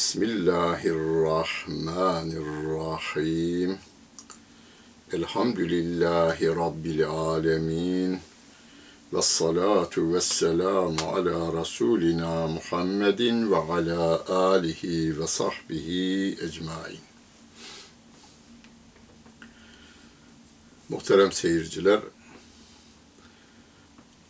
Bismillahirrahmanirrahim. Elhamdülillahi Rabbil alemin. Ve salatu ve selamu ala Resulina Muhammedin ve ala alihi ve sahbihi ecmain. Muhterem seyirciler,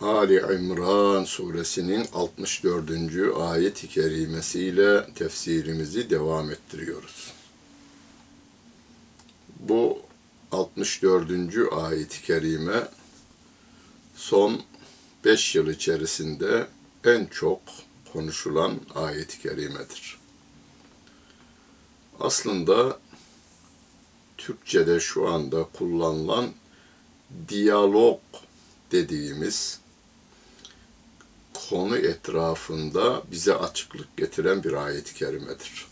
Ali İmran suresinin 64. ayet-i kerimesiyle tefsirimizi devam ettiriyoruz. Bu 64. ayet-i kerime son 5 yıl içerisinde en çok konuşulan ayet-i kerimedir. Aslında Türkçe'de şu anda kullanılan diyalog dediğimiz konu etrafında bize açıklık getiren bir ayet-i kerimedir.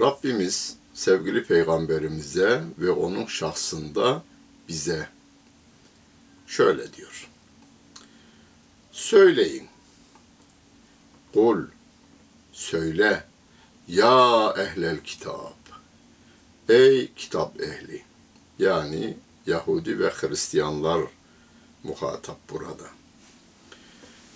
Rabbimiz sevgili peygamberimize ve onun şahsında bize şöyle diyor. Söyleyin. Kul, söyle. Ya ehlel kitap. Ey kitap ehli. Yani Yahudi ve Hristiyanlar muhatap burada.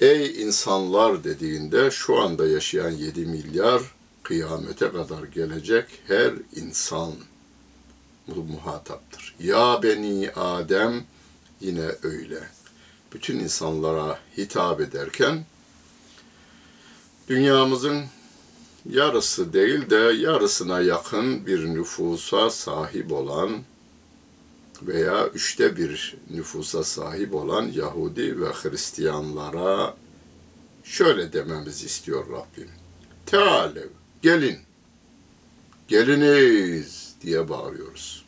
Ey insanlar dediğinde şu anda yaşayan 7 milyar kıyamete kadar gelecek her insan bu muhataptır. Ya beni Adem yine öyle. Bütün insanlara hitap ederken dünyamızın yarısı değil de yarısına yakın bir nüfusa sahip olan veya üçte bir nüfusa sahip olan Yahudi ve Hristiyanlara şöyle dememiz istiyor Rabbim. Tealev, gelin, geliniz diye bağırıyoruz.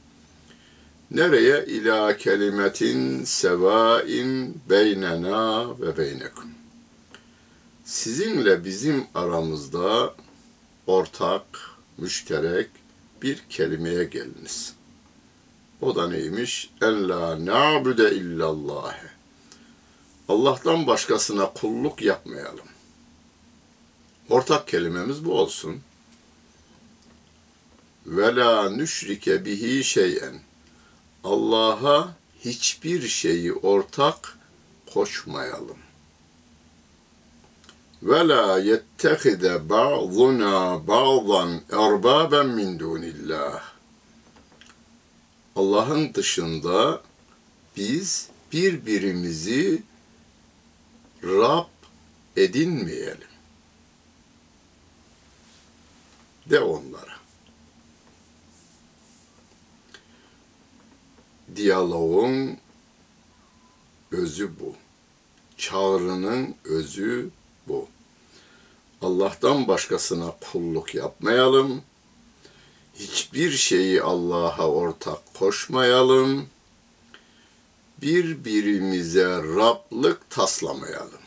Nereye? İlâ kelimetin sevain beynena ve beynekum. Sizinle bizim aramızda ortak, müşterek bir kelimeye geliniz. O da neymiş? En la na'bude illallah. Allah'tan başkasına kulluk yapmayalım. Ortak kelimemiz bu olsun. ve la nüşrike bihi şeyen. Allah'a hiçbir şeyi ortak koşmayalım. Ve la yettehide ba'duna ba'dan erbaben min dunillah. Allah'ın dışında biz birbirimizi Rab edinmeyelim. De onlara. Diyaloğun özü bu. Çağrının özü bu. Allah'tan başkasına kulluk yapmayalım. Hiçbir şeyi Allah'a ortak koşmayalım. Birbirimize Rablık taslamayalım.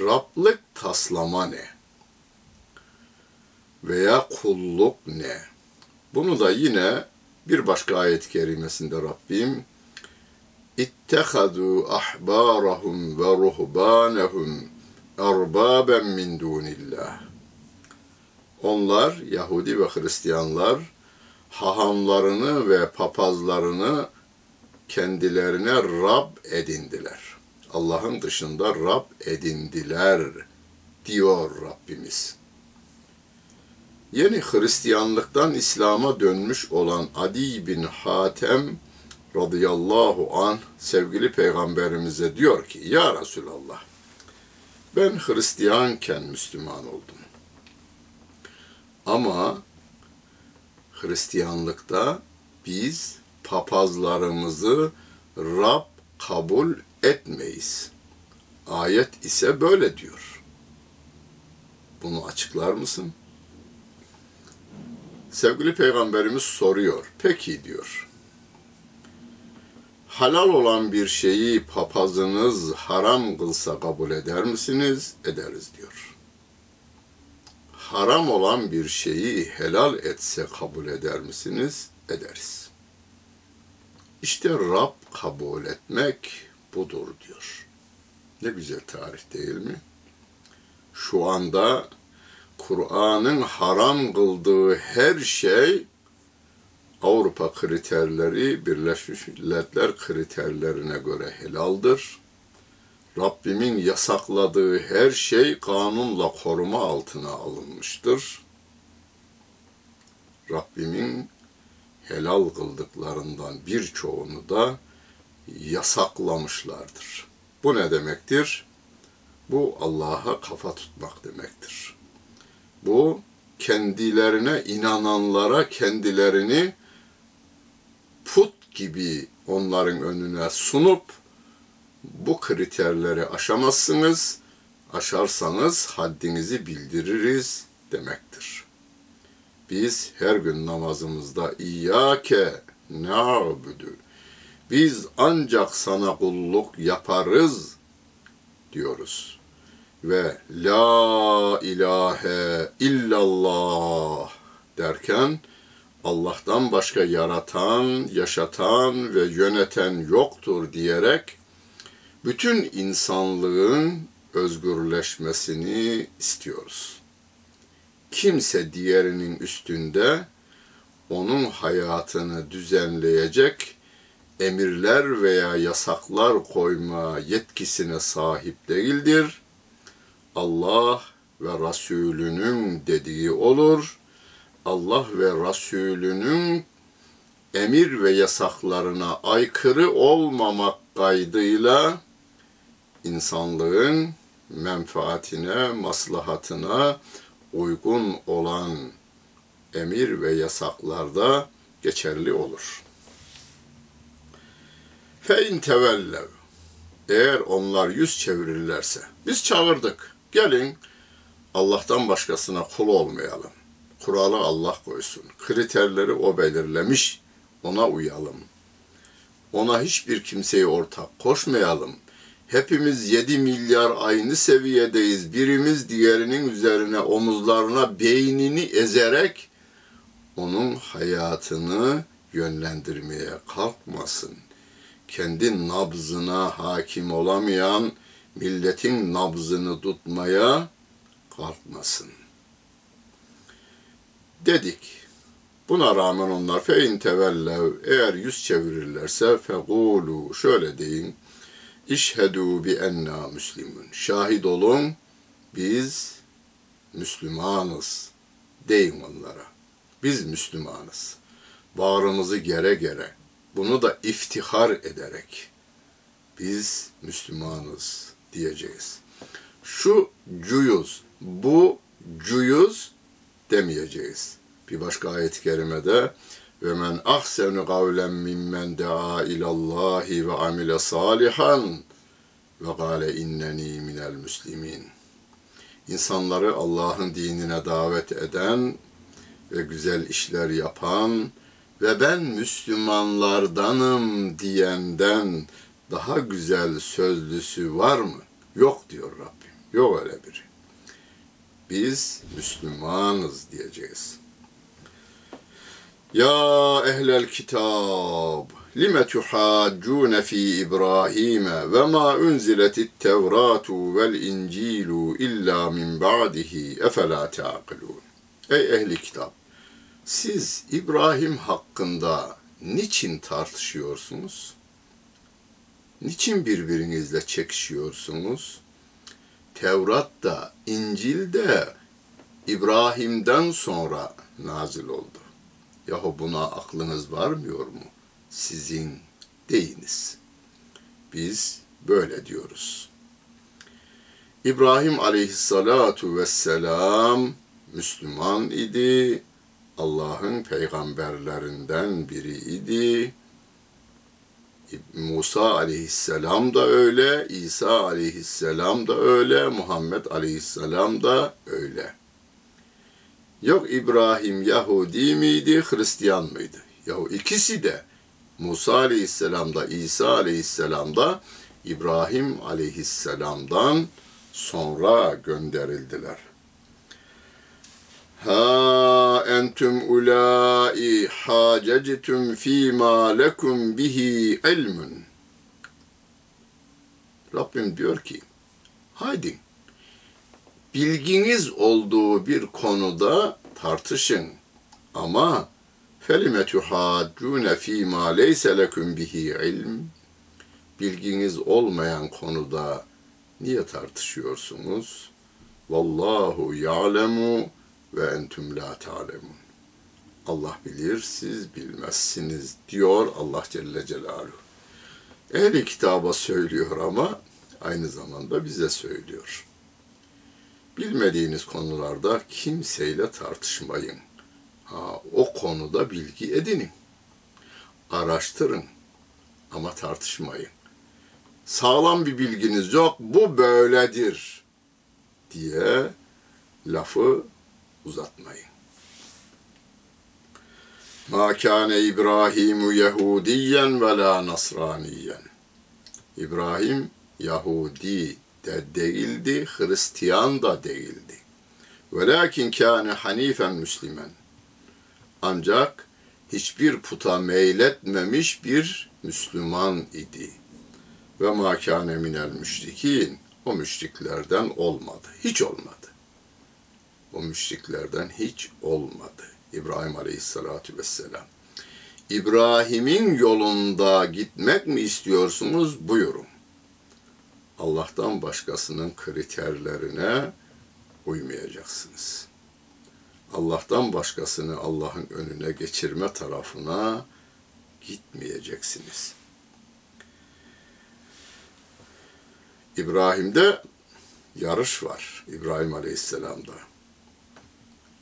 Rablık taslama ne? Veya kulluk ne? Bunu da yine bir başka ayet-i kerimesinde Rabbim İttehadu ahbarahum ve ruhbanehum erbaben min dunillah. Onlar Yahudi ve Hristiyanlar hahamlarını ve papazlarını kendilerine Rab edindiler. Allah'ın dışında Rab edindiler diyor Rabbimiz. Yeni Hristiyanlıktan İslam'a dönmüş olan Adi bin Hatem radıyallahu an sevgili peygamberimize diyor ki ya Resulallah ben Hristiyanken Müslüman oldum. Ama Hristiyanlıkta biz papazlarımızı Rab kabul etmeyiz. Ayet ise böyle diyor. Bunu açıklar mısın? Sevgili Peygamberimiz soruyor. Peki diyor. Halal olan bir şeyi papazınız haram kılsa kabul eder misiniz? Ederiz diyor. Haram olan bir şeyi helal etse kabul eder misiniz? Ederiz. İşte Rab kabul etmek budur diyor. Ne güzel tarih değil mi? Şu anda Kur'an'ın haram kıldığı her şey Avrupa kriterleri Birleşmiş Milletler kriterlerine göre helaldir. Rabbimin yasakladığı her şey kanunla koruma altına alınmıştır. Rabbimin helal kıldıklarından birçoğunu da yasaklamışlardır. Bu ne demektir? Bu Allah'a kafa tutmak demektir. Bu kendilerine inananlara kendilerini put gibi onların önüne sunup bu kriterleri aşamazsınız. Aşarsanız haddinizi bildiririz demektir. Biz her gün namazımızda İyyâke na'budu. Biz ancak sana kulluk yaparız diyoruz. Ve la ilahe illallah derken Allah'tan başka yaratan, yaşatan ve yöneten yoktur diyerek bütün insanlığın özgürleşmesini istiyoruz. Kimse diğerinin üstünde onun hayatını düzenleyecek emirler veya yasaklar koyma yetkisine sahip değildir. Allah ve Resulünün dediği olur. Allah ve Resulünün emir ve yasaklarına aykırı olmamak kaydıyla insanlığın menfaatine, maslahatına uygun olan emir ve yasaklarda geçerli olur. Fe in tevellev eğer onlar yüz çevirirlerse biz çağırdık. Gelin Allah'tan başkasına kul olmayalım. Kuralı Allah koysun. Kriterleri o belirlemiş. Ona uyalım. Ona hiçbir kimseyi ortak koşmayalım. Hepimiz 7 milyar aynı seviyedeyiz. Birimiz diğerinin üzerine omuzlarına beynini ezerek onun hayatını yönlendirmeye kalkmasın. Kendi nabzına hakim olamayan milletin nabzını tutmaya kalkmasın. Dedik. Buna rağmen onlar fe in tevellev eğer yüz çevirirlerse fegulu şöyle deyin. İşhedü bi enna müslimun. Şahit olun biz Müslümanız deyin onlara. Biz Müslümanız. Bağrımızı gere gere. Bunu da iftihar ederek biz Müslümanız diyeceğiz. Şu cuyuz, bu cuyuz demeyeceğiz. Bir başka ayet-i kerimede ve men ahsenu kavlen mimmen daa ilallahi ve amile salihan ve gale inneni minel muslimin. İnsanları Allah'ın dinine davet eden ve güzel işler yapan ve ben Müslümanlardanım diyenden daha güzel sözlüsü var mı? Yok diyor Rabbim. Yok öyle biri. Biz Müslümanız diyeceğiz. Ya ehlel kitab lime tuhaccune fi İbrahim ve ma unziletit tevratu vel incilu illa min ba'dihi efela ta'kilun. Ey ehli kitap siz İbrahim hakkında niçin tartışıyorsunuz? Niçin birbirinizle çekişiyorsunuz? Tevrat da, İncil de İbrahim'den sonra nazil oldu. Yahu buna aklınız varmıyor mu? Sizin deyiniz. Biz böyle diyoruz. İbrahim aleyhissalatu vesselam Müslüman idi. Allah'ın peygamberlerinden biri idi. Musa aleyhisselam da öyle, İsa aleyhisselam da öyle, Muhammed aleyhisselam da öyle. Yok İbrahim Yahudi miydi, Hristiyan mıydı? Yahu ikisi de Musa aleyhisselam da İsa aleyhisselam da İbrahim aleyhisselamdan sonra gönderildiler. Ha entum ulai hacectum fîmâ lekum bihi ilmun. Rabbim diyor ki, haydi bilginiz olduğu bir konuda tartışın. Ama felime tuhaccune fîmâ leyse lekum bihi ilm. Bilginiz olmayan konuda niye tartışıyorsunuz? Vallahu ya'lemu ve entüm la ta'lemun. Allah bilir, siz bilmezsiniz diyor Allah Celle Celaluhu. Ehli kitaba söylüyor ama aynı zamanda bize söylüyor. Bilmediğiniz konularda kimseyle tartışmayın. Ha, o konuda bilgi edinin. Araştırın ama tartışmayın. Sağlam bir bilginiz yok, bu böyledir diye lafı uzatmayın. Ma kâne İbrahimu Yahudiyen ve la Nasraniyen. İbrahim Yahudi de değildi, Hristiyan da değildi. Velakin kâne hanifen Müslümen. Ancak hiçbir puta meyletmemiş bir Müslüman idi. Ve ma kâne minel müşrikin. O müşriklerden olmadı. Hiç olmadı o müşriklerden hiç olmadı. İbrahim Aleyhisselatü Vesselam. İbrahim'in yolunda gitmek mi istiyorsunuz? Buyurun. Allah'tan başkasının kriterlerine uymayacaksınız. Allah'tan başkasını Allah'ın önüne geçirme tarafına gitmeyeceksiniz. İbrahim'de yarış var. İbrahim Aleyhisselam'da.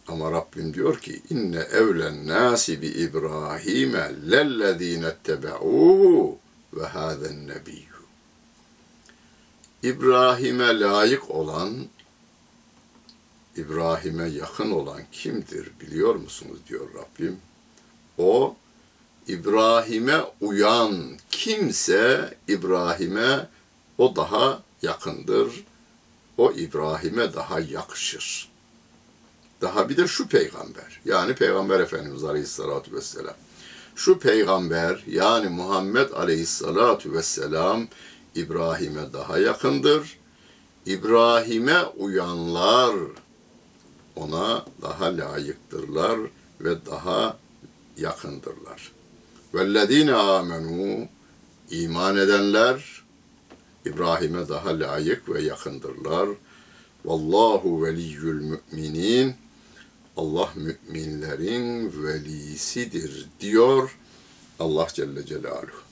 Ama Rabbim diyor ki inne evlen nasi bi İbrahim'e lellezine tebe'uhu ve hâzen nebiyyü. İbrahim'e layık olan, İbrahim'e yakın olan kimdir biliyor musunuz diyor Rabbim. O İbrahim'e uyan kimse İbrahim'e o daha yakındır. O İbrahim'e daha yakışır. Daha bir de şu peygamber yani Peygamber Efendimiz Aleyhisselatü Vesselam. Şu peygamber yani Muhammed Aleyhisselatü Vesselam İbrahim'e daha yakındır. İbrahim'e uyanlar ona daha layıktırlar ve daha yakındırlar. Vellezine amenu iman edenler İbrahim'e daha layık ve yakındırlar. Vallahu veliyyül müminin Allah müminlerin velisidir diyor Allah Celle Celaluhu.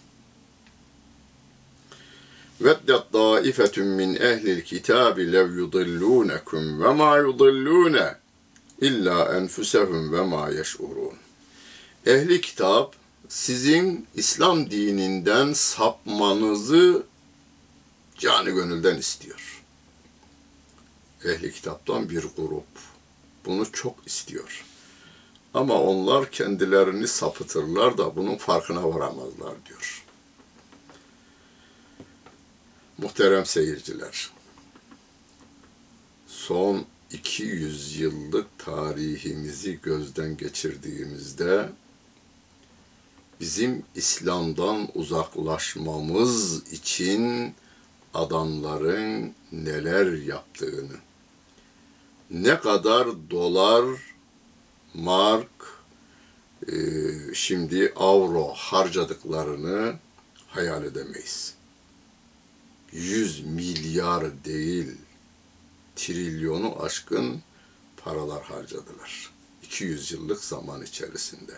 Veddet daifetun min ehlil kitabi lev yudillunekum ve ma yudillune illa enfusehum ve ma yeş'urun. Ehli kitap sizin İslam dininden sapmanızı canı gönülden istiyor. Ehli kitaptan bir grup bunu çok istiyor. Ama onlar kendilerini sapıtırlar da bunun farkına varamazlar diyor. Muhterem seyirciler, son 200 yıllık tarihimizi gözden geçirdiğimizde bizim İslam'dan uzaklaşmamız için adamların neler yaptığını, ne kadar dolar, mark, e, şimdi avro harcadıklarını hayal edemeyiz. 100 milyar değil, trilyonu aşkın paralar harcadılar. 200 yıllık zaman içerisinde.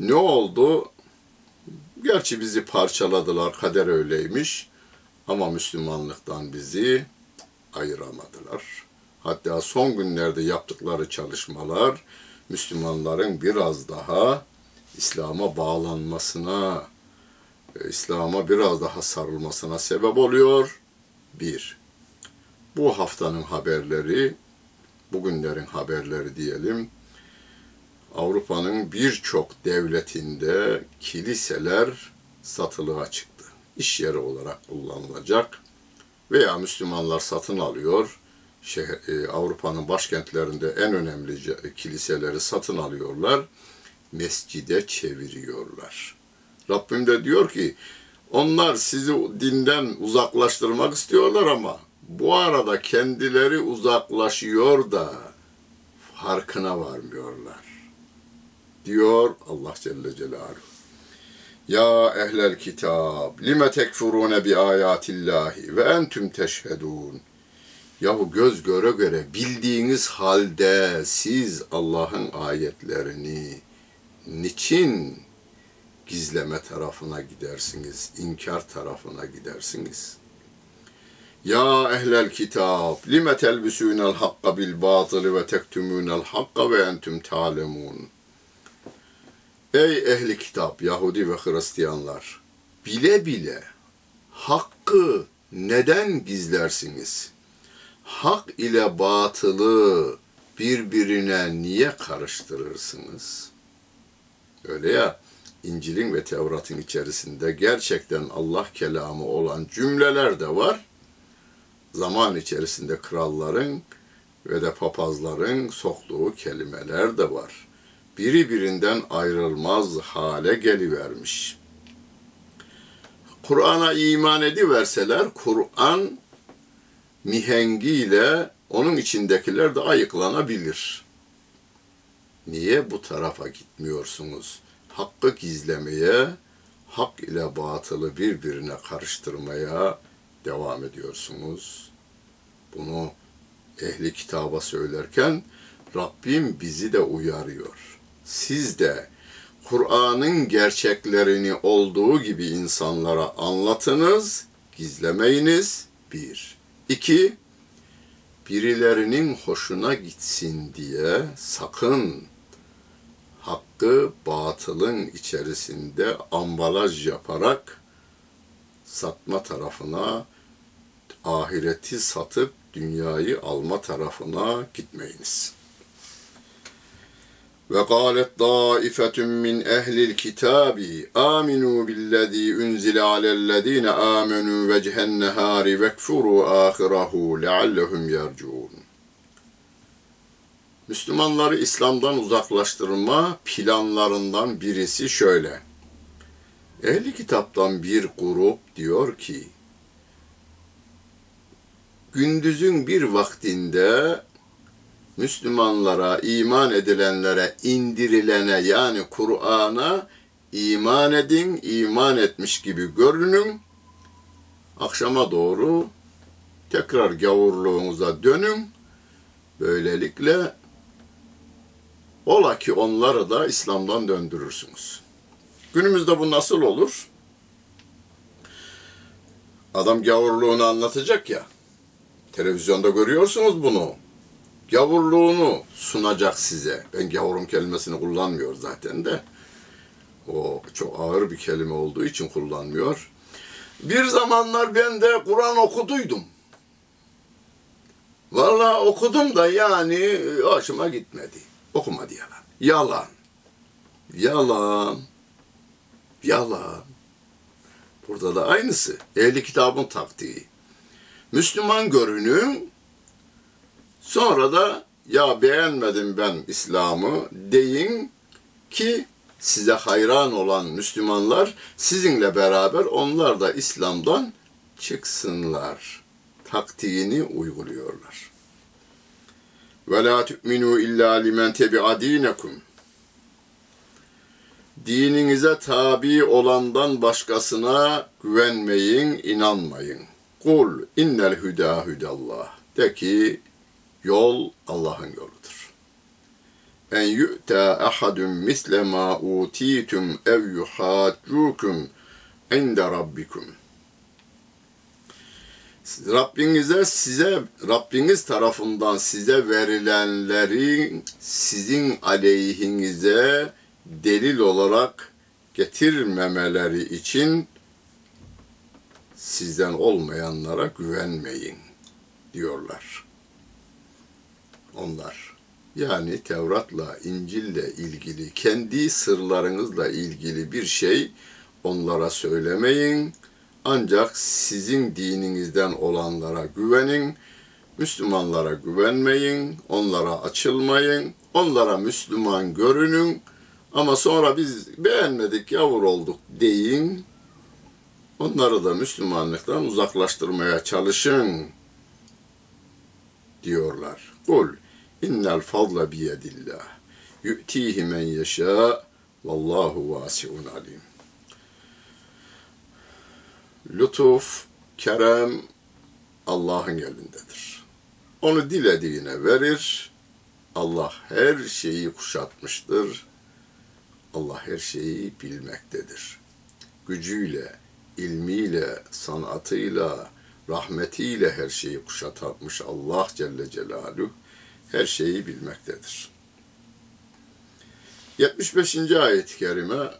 Ne oldu? Gerçi bizi parçaladılar, kader öyleymiş. Ama Müslümanlıktan bizi ayıramadılar. Hatta son günlerde yaptıkları çalışmalar Müslümanların biraz daha İslam'a bağlanmasına, İslam'a biraz daha sarılmasına sebep oluyor. Bir, bu haftanın haberleri, bugünlerin haberleri diyelim, Avrupa'nın birçok devletinde kiliseler satılığa çıktı. İş yeri olarak kullanılacak veya Müslümanlar satın alıyor. E, Avrupa'nın başkentlerinde en önemli kiliseleri satın alıyorlar. Mescide çeviriyorlar. Rabbim de diyor ki onlar sizi dinden uzaklaştırmak istiyorlar ama bu arada kendileri uzaklaşıyor da farkına varmıyorlar. Diyor Allah Celle Celaluhu. Ya ehlel kitab, lime tekfurune bi ayatillahi ve entüm teşhedun. Yahu göz göre göre bildiğiniz halde siz Allah'ın ayetlerini niçin gizleme tarafına gidersiniz, inkar tarafına gidersiniz? Ya ehlel kitab, lime telbisûnel hakka bil batılı ve tektumûnel hakka ve entüm ta'lemûn. Ey ehli kitap, Yahudi ve Hristiyanlar, bile bile hakkı neden gizlersiniz? Hak ile batılı birbirine niye karıştırırsınız? Öyle ya, İncil'in ve Tevrat'ın içerisinde gerçekten Allah kelamı olan cümleler de var. Zaman içerisinde kralların ve de papazların soktuğu kelimeler de var. Biri birinden ayrılmaz hale gelivermiş. Kur'an'a iman ediverseler, Kur'an mihengiyle onun içindekiler de ayıklanabilir. Niye bu tarafa gitmiyorsunuz? Hakkı gizlemeye, hak ile batılı birbirine karıştırmaya devam ediyorsunuz. Bunu ehli kitaba söylerken Rabbim bizi de uyarıyor. Siz de Kur'an'ın gerçeklerini olduğu gibi insanlara anlatınız, gizlemeyiniz. Bir. İki, birilerinin hoşuna gitsin diye sakın hakkı batılın içerisinde ambalaj yaparak satma tarafına, ahireti satıp dünyayı alma tarafına gitmeyiniz. Ve galet daifetun min ehlil kitabi aminu billezî unzile alellezîne âmenû vecihen nehâri vekfuru âhirahu leallehum yercuun. Müslümanları İslam'dan uzaklaştırma planlarından birisi şöyle. Ehli kitaptan bir grup diyor ki, gündüzün bir vaktinde Müslümanlara, iman edilenlere, indirilene yani Kur'an'a iman edin, iman etmiş gibi görünün. Akşama doğru tekrar gavurluğunuza dönün. Böylelikle ola ki onları da İslam'dan döndürürsünüz. Günümüzde bu nasıl olur? Adam gavurluğunu anlatacak ya. Televizyonda görüyorsunuz bunu. Gavurluğunu sunacak size. Ben gavurum kelimesini kullanmıyor zaten de. O çok ağır bir kelime olduğu için kullanmıyor. Bir zamanlar ben de Kur'an okuduydum. Vallahi okudum da yani hoşuma gitmedi. Okumadı yalan. Yalan. Yalan. Yalan. Burada da aynısı. Ehli kitabın taktiği. Müslüman görünün, sonra da ya beğenmedim ben İslam'ı deyin ki size hayran olan Müslümanlar sizinle beraber onlar da İslam'dan çıksınlar. Taktiğini uyguluyorlar. Ve la tu'minu illa limen tebi'a dinekum. Dininize tabi olandan başkasına güvenmeyin, inanmayın. Kul innel hüda hüdallah. De ki yol Allah'ın yoludur. En yu'ta ahadun misle ma utitum ev yuhaccukum inde rabbikum. Rabbinize size Rabbiniz tarafından size verilenleri sizin aleyhinize delil olarak getirmemeleri için sizden olmayanlara güvenmeyin diyorlar. Onlar yani Tevrat'la, İncil'le ilgili kendi sırlarınızla ilgili bir şey onlara söylemeyin. Ancak sizin dininizden olanlara güvenin. Müslümanlara güvenmeyin, onlara açılmayın, onlara Müslüman görünün ama sonra biz beğenmedik, yavur olduk deyin. Onları da Müslümanlıktan uzaklaştırmaya çalışın diyorlar. Kul innel fadla biyedillah yu'tihi men yeşâ vallahu vasiun alim. Lütuf, kerem Allah'ın elindedir. Onu dilediğine verir. Allah her şeyi kuşatmıştır. Allah her şeyi bilmektedir. Gücüyle, ilmiyle, sanatıyla, rahmetiyle her şeyi kuşatmış Allah Celle Celaluhu her şeyi bilmektedir. 75. ayet-i kerime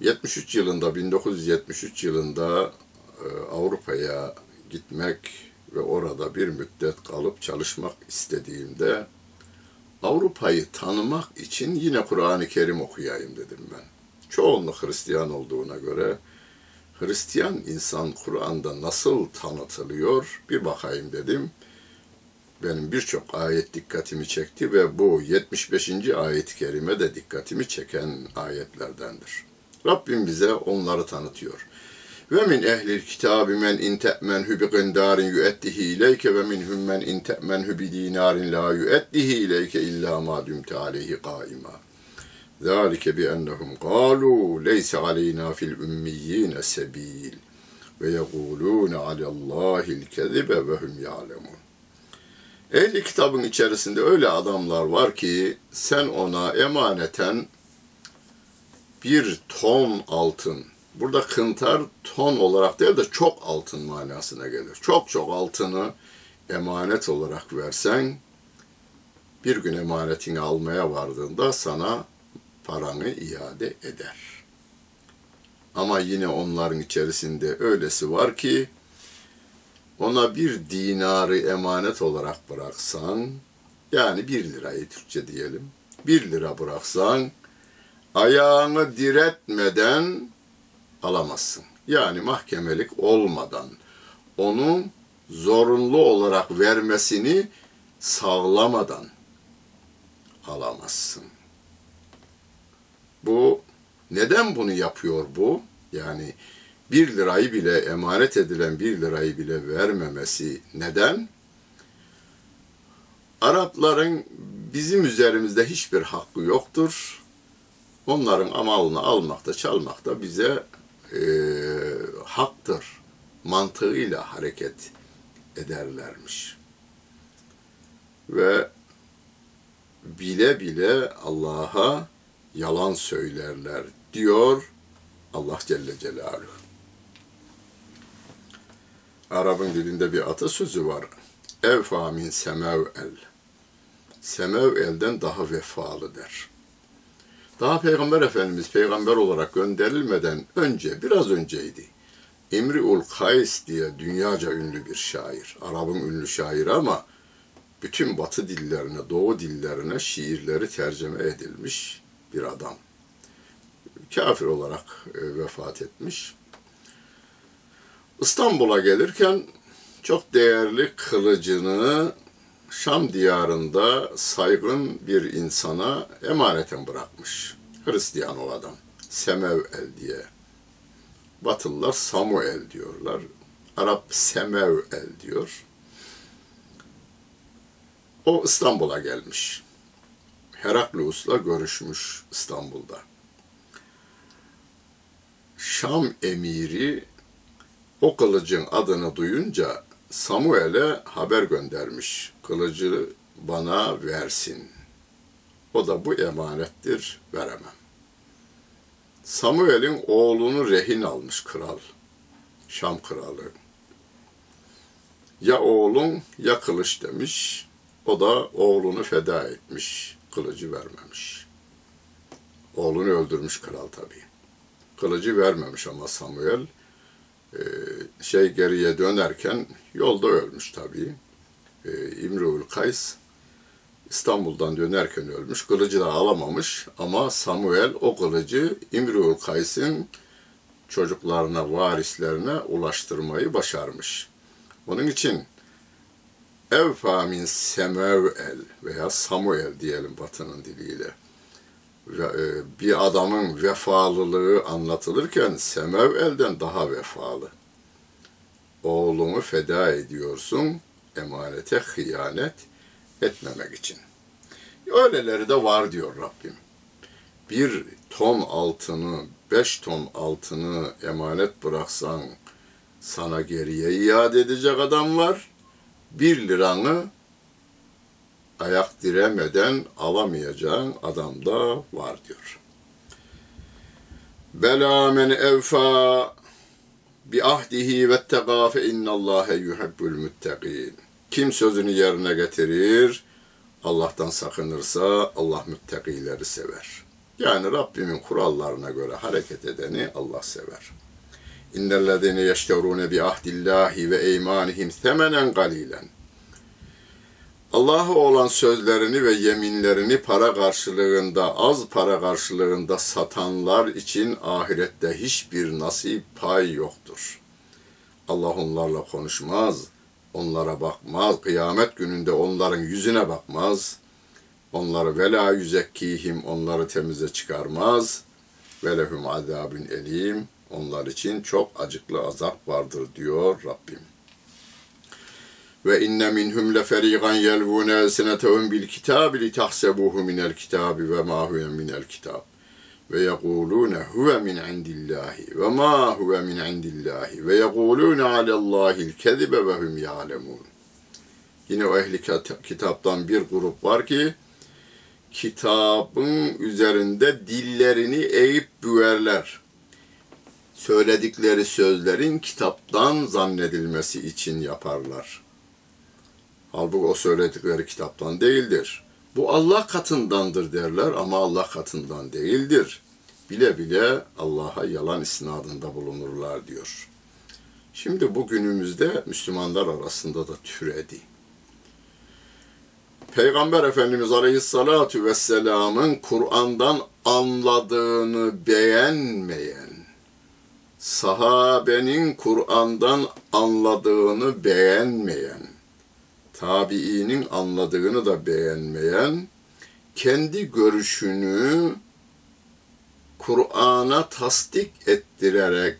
73 yılında 1973 yılında e, Avrupa'ya gitmek ve orada bir müddet kalıp çalışmak istediğimde Avrupa'yı tanımak için yine Kur'an-ı Kerim okuyayım dedim ben. Çoğunluk Hristiyan olduğuna göre Hristiyan insan Kur'an'da nasıl tanıtılıyor bir bakayım dedim. Benim birçok ayet dikkatimi çekti ve bu 75. ayet-i kerime de dikkatimi çeken ayetlerdendir. Rabbim bize onları tanıtıyor. Ve min ehlil kitabi men in te'menhu bi qindarin yu'ettihi ileyke ve minhum men in te'menhu bi dinarin la yu'ettihi ileyke illa ma dumte aleyhi qaima. Zalike bi ennehum qalu leysa aleyna fil ümmiyyin sebil ve yekulun alallahil kezibe ve hum ya'lemun. Ehli kitabın içerisinde öyle adamlar var ki sen ona emaneten bir ton altın, burada kıntar ton olarak değil de çok altın manasına gelir. Çok çok altını emanet olarak versen, bir gün emanetini almaya vardığında sana paranı iade eder. Ama yine onların içerisinde öylesi var ki, ona bir dinarı emanet olarak bıraksan, yani bir lirayı Türkçe diyelim, bir lira bıraksan, ayağını diretmeden alamazsın. Yani mahkemelik olmadan onun zorunlu olarak vermesini sağlamadan alamazsın. Bu neden bunu yapıyor bu? Yani bir lirayı bile, emanet edilen bir lirayı bile vermemesi neden? Arapların bizim üzerimizde hiçbir hakkı yoktur. Onların amalını almakta, çalmakta bize e, haktır mantığıyla hareket ederlermiş. Ve bile bile Allah'a yalan söylerler diyor Allah Celle Celaluhu. Arap'ın dilinde bir atasözü var. Evfa min semev el. Semev elden daha vefalı der. Daha Peygamber Efendimiz peygamber olarak gönderilmeden önce, biraz önceydi. İmriul Kays diye dünyaca ünlü bir şair. Arap'ın ünlü şairi ama bütün batı dillerine, doğu dillerine şiirleri tercüme edilmiş bir adam. Kafir olarak e, vefat etmiş. İstanbul'a gelirken çok değerli kılıcını Şam diyarında saygın bir insana emaneten bırakmış. Hristiyan o adam. Semev el diye. Batılılar Samuel diyorlar. Arap Semev el diyor. O İstanbul'a gelmiş. Heraklius'la görüşmüş İstanbul'da. Şam emiri o kılıcın adını duyunca Samuel'e haber göndermiş. Kılıcı bana versin. O da bu emanettir, veremem. Samuel'in oğlunu rehin almış kral. Şam kralı. Ya oğlun ya kılıç demiş. O da oğlunu feda etmiş. Kılıcı vermemiş. Oğlunu öldürmüş kral tabii. Kılıcı vermemiş ama Samuel e, şey geriye dönerken yolda ölmüş tabii. E, İmru'l Kays İstanbul'dan dönerken ölmüş. Kılıcı da alamamış ama Samuel o kılıcı İmru'l Kays'ın çocuklarına, varislerine ulaştırmayı başarmış. Onun için Evfa min Semevel veya Samuel diyelim batının diliyle. E, bir adamın vefalılığı anlatılırken Semevel'den daha vefalı. Oğlunu feda ediyorsun emanete hıyanet etmemek için. Öyleleri de var diyor Rabbim. Bir ton altını, beş ton altını emanet bıraksan sana geriye iade edecek adam var. Bir liranı ayak diremeden alamayacağın adam da var diyor. Bela men evfa bi ahdihi ve tega fe innallâhe yuhibbul muttaqin. Kim sözünü yerine getirir, Allah'tan sakınırsa Allah müttakileri sever. Yani Rabbimin kurallarına göre hareket edeni Allah sever. İnnellezine yeşterune bi ahdillahi ve eymanihim semenen galilen. Allah'a olan sözlerini ve yeminlerini para karşılığında, az para karşılığında satanlar için ahirette hiçbir nasip pay yoktur. Allah onlarla konuşmaz, onlara bakmaz, kıyamet gününde onların yüzüne bakmaz, onları vela yüzekkihim, onları temize çıkarmaz, ve lehum azabün elim, onlar için çok acıklı azap vardır diyor Rabbim. Ve inne minhum leferigan yelvune elsinetehum bil kitabi li tahsebuhu minel kitabi ve ma huve minel kitab. Ve yekulune huve min indillahi ve ma huve min indillahi ve yekulune alellahil kezibe ve hum ya'lemun. Yine o ehli kitaptan bir grup var ki kitabın üzerinde dillerini eğip büverler. Söyledikleri sözlerin kitaptan zannedilmesi için yaparlar. Halbuki o söyledikleri kitaptan değildir. Bu Allah katındandır derler ama Allah katından değildir. Bile bile Allah'a yalan isnadında bulunurlar diyor. Şimdi bugünümüzde Müslümanlar arasında da türedi. Peygamber Efendimiz Aleyhisselatü Vesselam'ın Kur'an'dan anladığını beğenmeyen, sahabenin Kur'an'dan anladığını beğenmeyen, tabiinin anladığını da beğenmeyen, kendi görüşünü Kur'an'a tasdik ettirerek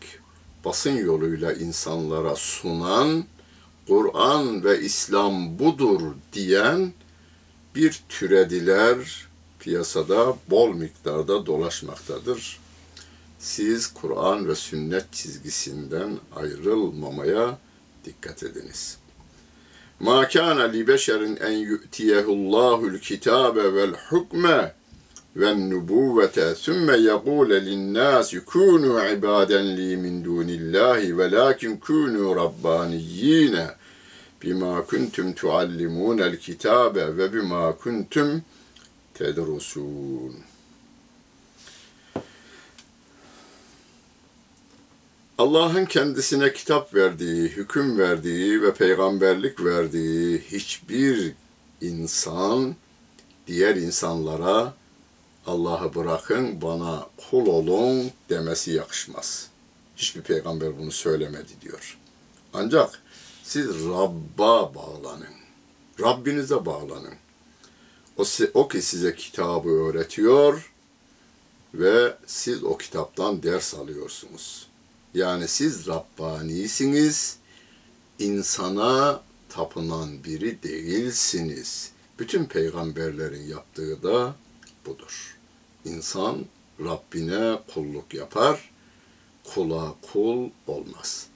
basın yoluyla insanlara sunan, Kur'an ve İslam budur diyen bir türediler piyasada bol miktarda dolaşmaktadır. Siz Kur'an ve sünnet çizgisinden ayrılmamaya dikkat ediniz. Ma kana li beşerin en yu'tiyehullahul kitabe vel hukme ve nubuvvete sümme yekule linnâsi kûnû ibâden li min dûnillâhi ve lâkin kûnû rabbaniyyîne bima kuntum tuallimunel kitabe ve bima kuntum tedrusun. Allah'ın kendisine kitap verdiği, hüküm verdiği ve peygamberlik verdiği hiçbir insan diğer insanlara Allah'ı bırakın bana kul olun demesi yakışmaz. Hiçbir peygamber bunu söylemedi diyor. Ancak siz Rabb'a bağlanın. Rabbinize bağlanın. O, o ki size kitabı öğretiyor ve siz o kitaptan ders alıyorsunuz. Yani siz Rabbanisiniz, insana tapınan biri değilsiniz. Bütün peygamberlerin yaptığı da budur. İnsan Rabbine kulluk yapar, kula kul olmaz.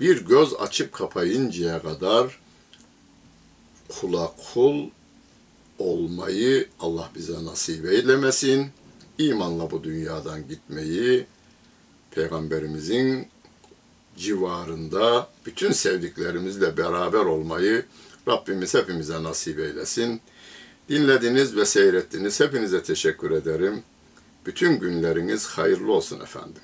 Bir göz açıp kapayıncaya kadar kula kul olmayı Allah bize nasip eylemesin. İmanla bu dünyadan gitmeyi Peygamberimizin civarında bütün sevdiklerimizle beraber olmayı Rabbimiz hepimize nasip eylesin. Dinlediniz ve seyrettiniz. Hepinize teşekkür ederim. Bütün günleriniz hayırlı olsun efendim.